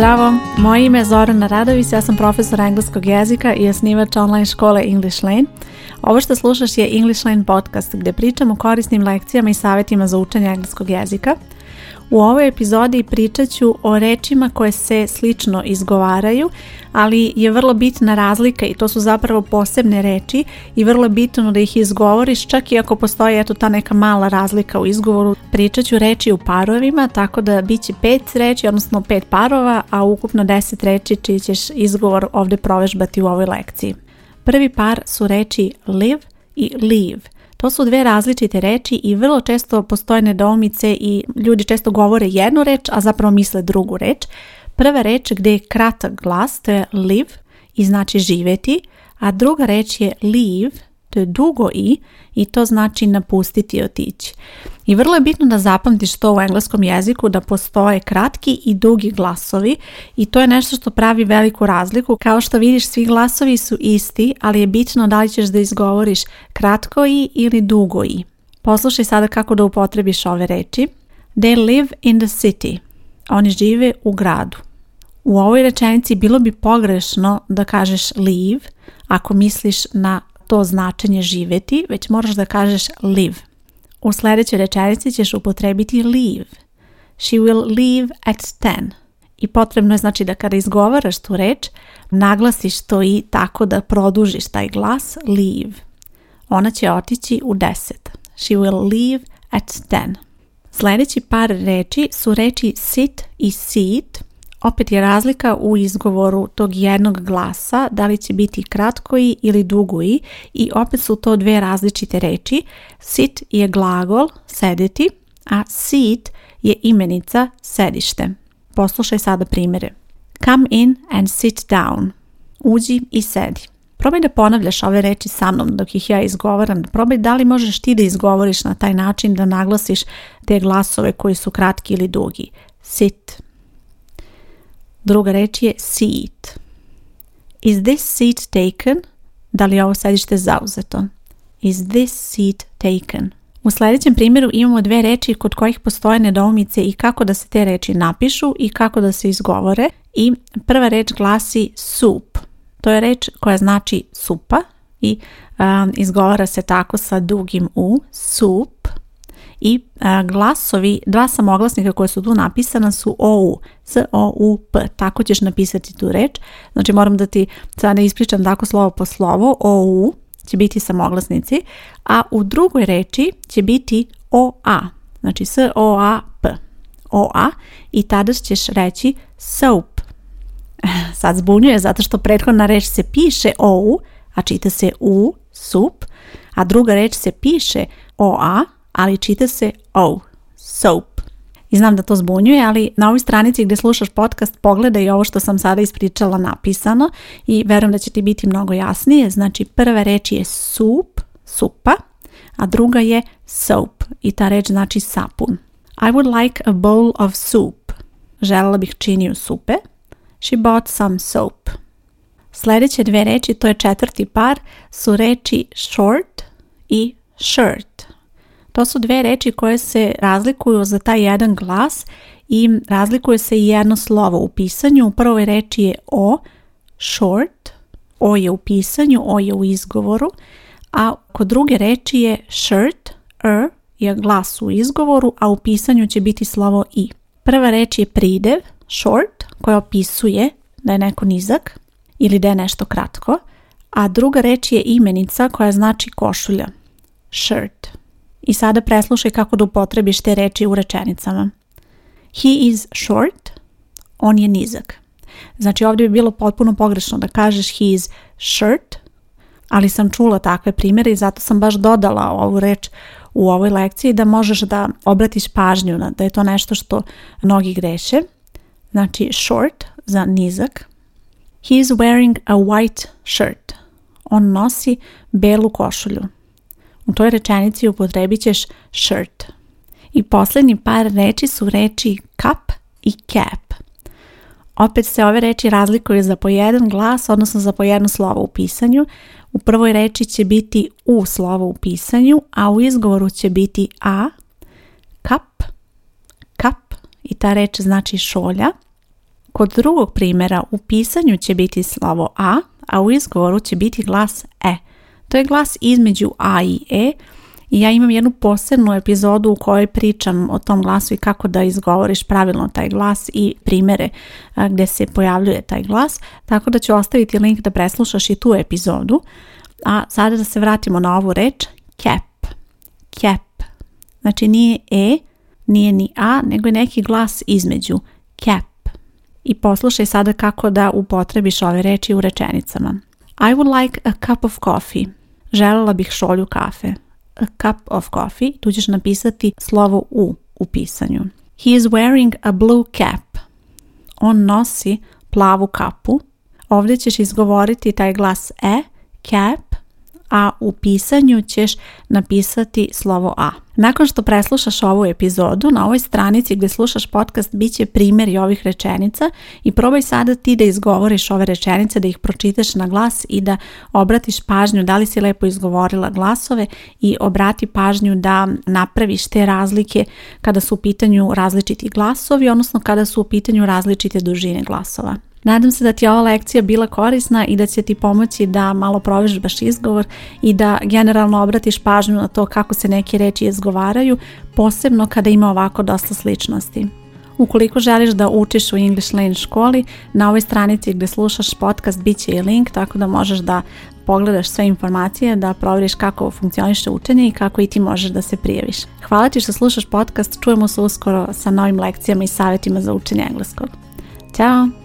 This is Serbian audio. Zdravo, moje ime je Zorana Radović, ja sam profesor engleskog jezika i osnivač online škole English Lane. Ovo što slušaš je English Lane podcast gdje pričam o korisnim lekcijama i savjetima za učenje engleskog jezika. U ovoj epizodi pričat ću o rečima koje se slično izgovaraju, ali je vrlo bitna razlika i to su zapravo posebne reči i vrlo je bitno da ih izgovoriš čak i ako postoji eto ta neka mala razlika u izgovoru. Pričat ću reči u parovima tako da bit će pet reči, odnosno pet parova, a ukupno deset reči čiji ćeš izgovor ovdje provežbati u ovoj lekciji. Prvi par su reči live i leave. To su dve različite reči i vrlo često postoje nedoumice i ljudi često govore jednu reč, a zapravo misle drugu reč. Prva reč gdje je kratak glas, to je live i znači živjeti, a druga reč je live to je dugo i i to znači napustiti i otići. I vrlo je bitno da zapamtiš to u engleskom jeziku da postoje kratki i dugi glasovi i to je nešto što pravi veliku razliku. Kao što vidiš svi glasovi su isti, ali je bitno da li ćeš da izgovoriš kratko i ili dugo i. Poslušaj sada kako da upotrebiš ove reči. They live in the city. Oni žive u gradu. U ovoj rečenici bilo bi pogrešno da kažeš live ako misliš na to značenje živeti, već moraš da kažeš live. U sljedećoj rečenici ćeš upotrebiti leave. She will leave at 10. I potrebno je znači da kada izgovaraš tu reč, naglasiš to i tako da produžiš taj glas leave. Ona će otići u 10. She will leave at 10. Sljedeći par reči su reči sit i sit opet je razlika u izgovoru tog jednog glasa, da li će biti kratkoji ili dugoji i opet su to dve različite reči. Sit je glagol sedeti, a sit je imenica sedište. Poslušaj sada primjere. Come in and sit down. Uđi i sedi. Probaj da ponavljaš ove reči sa mnom dok ih ja izgovaram. Probaj da li možeš ti da izgovoriš na taj način da naglasiš te glasove koji su kratki ili dugi. Sit. Druga reč je seat. Is this seat taken? Da li je ovo sedište zauzeto? Is this seat taken? U sljedećem primjeru imamo dve reči kod kojih postoje nedoumice i kako da se te reči napišu i kako da se izgovore. I prva reč glasi soup. To je reč koja znači supa i izgovara se tako sa dugim u, soup i glasovi, dva samoglasnika koje su tu napisana su OU, s o u p tako ćeš napisati tu reč. Znači moram da ti sada ne ispričam tako slovo po slovo, OU će biti samoglasnici, a u drugoj reči će biti OA, znači S-O-A-P, OA i tada ćeš reći soap. Sad zbunjuje zato što prethodna reč se piše OU, a čita se U, sup, a druga reč se piše OA, ali čita se O, oh, soap. I znam da to zbunjuje, ali na ovoj stranici gdje slušaš podcast pogledaj ovo što sam sada ispričala napisano i verujem da će ti biti mnogo jasnije. Znači prva reč je soup, supa, a druga je soap i ta reč znači sapun. I would like a bowl of soup. Želela bih činiju supe. She bought some soap. Sljedeće dve reči, to je četvrti par, su reči short i shirt. To su dve reči koje se razlikuju za taj jedan glas i razlikuje se i jedno slovo u pisanju. U prvoj reči je o, short, o je u pisanju, o je u izgovoru, a kod druge reči je shirt, er je glas u izgovoru, a u pisanju će biti slovo i. Prva reč je pridev, short, koja opisuje da je neko nizak ili da je nešto kratko, a druga reč je imenica koja znači košulja, shirt i sada preslušaj kako da upotrebiš te reči u rečenicama. He is short, on je nizak. Znači ovdje bi bilo potpuno pogrešno da kažeš he is short, ali sam čula takve primjere i zato sam baš dodala ovu reč u ovoj lekciji da možeš da obratiš pažnju na da je to nešto što mnogi greše. Znači short za nizak. He is wearing a white shirt. On nosi belu košulju. U toj rečenici upotrebit ćeš shirt. I posljednji par reči su reči cup i cap. Opet se ove reči razlikuju za pojedan glas, odnosno za pojedno slovo u pisanju. U prvoj reči će biti u slovo u pisanju, a u izgovoru će biti a, kap, kap i ta reč znači šolja. Kod drugog primjera u pisanju će biti slovo a, a u izgovoru će biti glas e. To je glas između A i E i ja imam jednu posebnu epizodu u kojoj pričam o tom glasu i kako da izgovoriš pravilno taj glas i primere gdje se pojavljuje taj glas, tako da ću ostaviti link da preslušaš i tu epizodu. A sada da se vratimo na ovu reč, cap, cap. Znači nije E, nije ni A, nego je neki glas između, cap. I poslušaj sada kako da upotrebiš ove reči u rečenicama. I would like a cup of coffee. Želela bih šolju kafe. A cup of coffee. Tu ćeš napisati slovo U u pisanju. He is wearing a blue cap. On nosi plavu kapu. Ovdje ćeš izgovoriti taj glas E, cap, a u pisanju ćeš napisati slovo A. Nakon što preslušaš ovu epizodu, na ovoj stranici gdje slušaš podcast bit će i ovih rečenica i probaj sada ti da izgovoriš ove rečenice, da ih pročitaš na glas i da obratiš pažnju da li si lepo izgovorila glasove i obrati pažnju da napraviš te razlike kada su u pitanju različiti glasovi, odnosno kada su u pitanju različite dužine glasova. Nadam se da ti je ova lekcija bila korisna i da će ti pomoći da malo baš izgovor i da generalno obratiš pažnju na to kako se neke reči izgovaraju, posebno kada ima ovako dosta sličnosti. Ukoliko želiš da učiš u English Lane školi, na ovoj stranici gdje slušaš podcast bit će i link tako da možeš da pogledaš sve informacije, da provjeriš kako funkcioniše učenje i kako i ti možeš da se prijaviš. Hvala ti što slušaš podcast, čujemo se uskoro sa novim lekcijama i savjetima za učenje engleskog. Ćao!